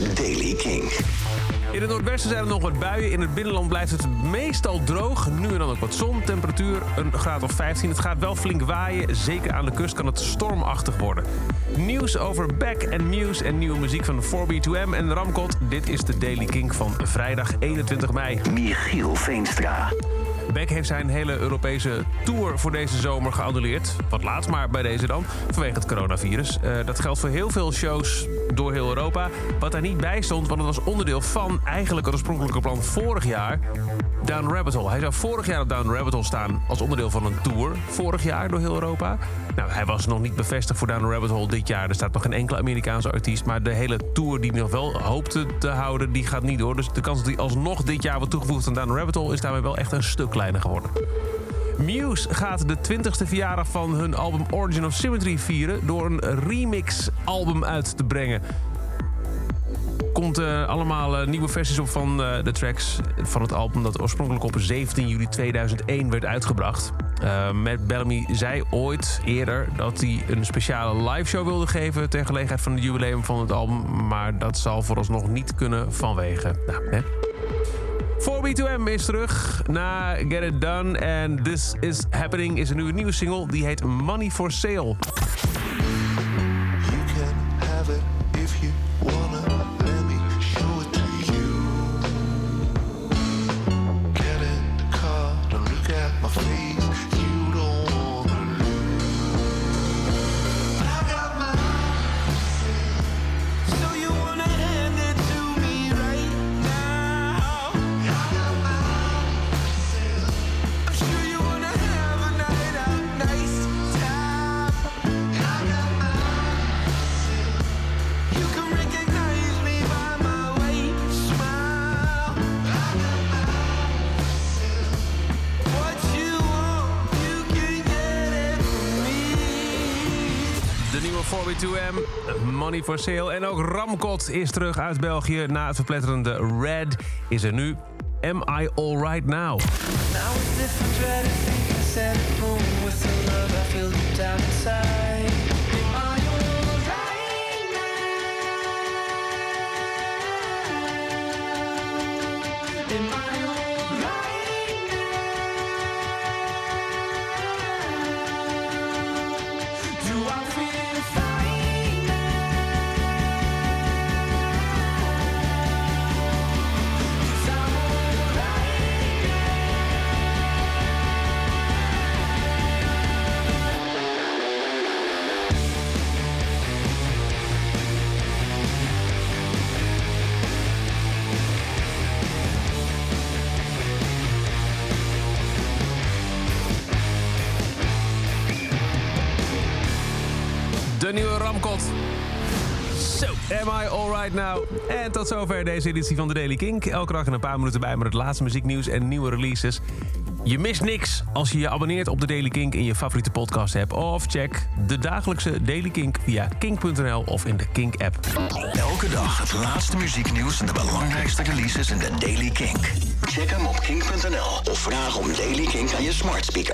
is Daily King. In het noordwesten zijn er nog wat buien. In het binnenland blijft het meestal droog. Nu en dan ook wat zon. Temperatuur een graad of 15. Het gaat wel flink waaien. Zeker aan de kust kan het stormachtig worden. Nieuws over Beck en Muse en nieuwe muziek van 4B2M en Ramkot. Dit is de Daily King van vrijdag 21 mei. Michiel Veenstra. Beck heeft zijn hele Europese tour voor deze zomer geannuleerd. Wat laat, maar bij deze dan, vanwege het coronavirus. Uh, dat geldt voor heel veel shows door heel Europa. Wat daar niet bij stond, want het was onderdeel van eigenlijk het oorspronkelijke plan vorig jaar. Down Rabbit Hole. Hij zou vorig jaar op Down Rabbit Hole staan als onderdeel van een tour. Vorig jaar door heel Europa. Nou, hij was nog niet bevestigd voor Down Rabbit Hole dit jaar. Er staat nog geen enkele Amerikaanse artiest. Maar de hele tour die hij nog wel hoopte te houden, die gaat niet door. Dus de kans dat hij alsnog dit jaar wordt toegevoegd aan Down Rabbit Hole... is daarmee wel echt een stuk kleiner geworden. Muse gaat de 20ste verjaardag van hun album Origin of Symmetry vieren... door een remix-album uit te brengen komt uh, allemaal uh, nieuwe versies op van uh, de tracks van het album... dat oorspronkelijk op 17 juli 2001 werd uitgebracht. Matt Bellamy zei ooit eerder dat hij een speciale liveshow wilde geven... ter gelegenheid van het jubileum van het album. Maar dat zal vooralsnog niet kunnen vanwege... Nou, hè? 4B2M is terug na Get It Done. En This Is Happening is een nieuwe, nieuwe single. Die heet Money for Sale. De nieuwe 4B2M, Money for Sale. En ook Ramkot is terug uit België. Na het verpletterende Red is er nu Am I Alright Now? Now De nieuwe Ramkot. Zo, am I alright now? En tot zover deze editie van de Daily Kink. Elke dag een paar minuten bij met het laatste muzieknieuws en nieuwe releases. Je mist niks als je je abonneert op de Daily Kink in je favoriete podcast app. Of check de dagelijkse Daily Kink via kink.nl of in de Kink app. Elke dag het laatste muzieknieuws en de belangrijkste releases in de Daily Kink. Check hem op kink.nl of vraag om Daily Kink aan je smart speaker.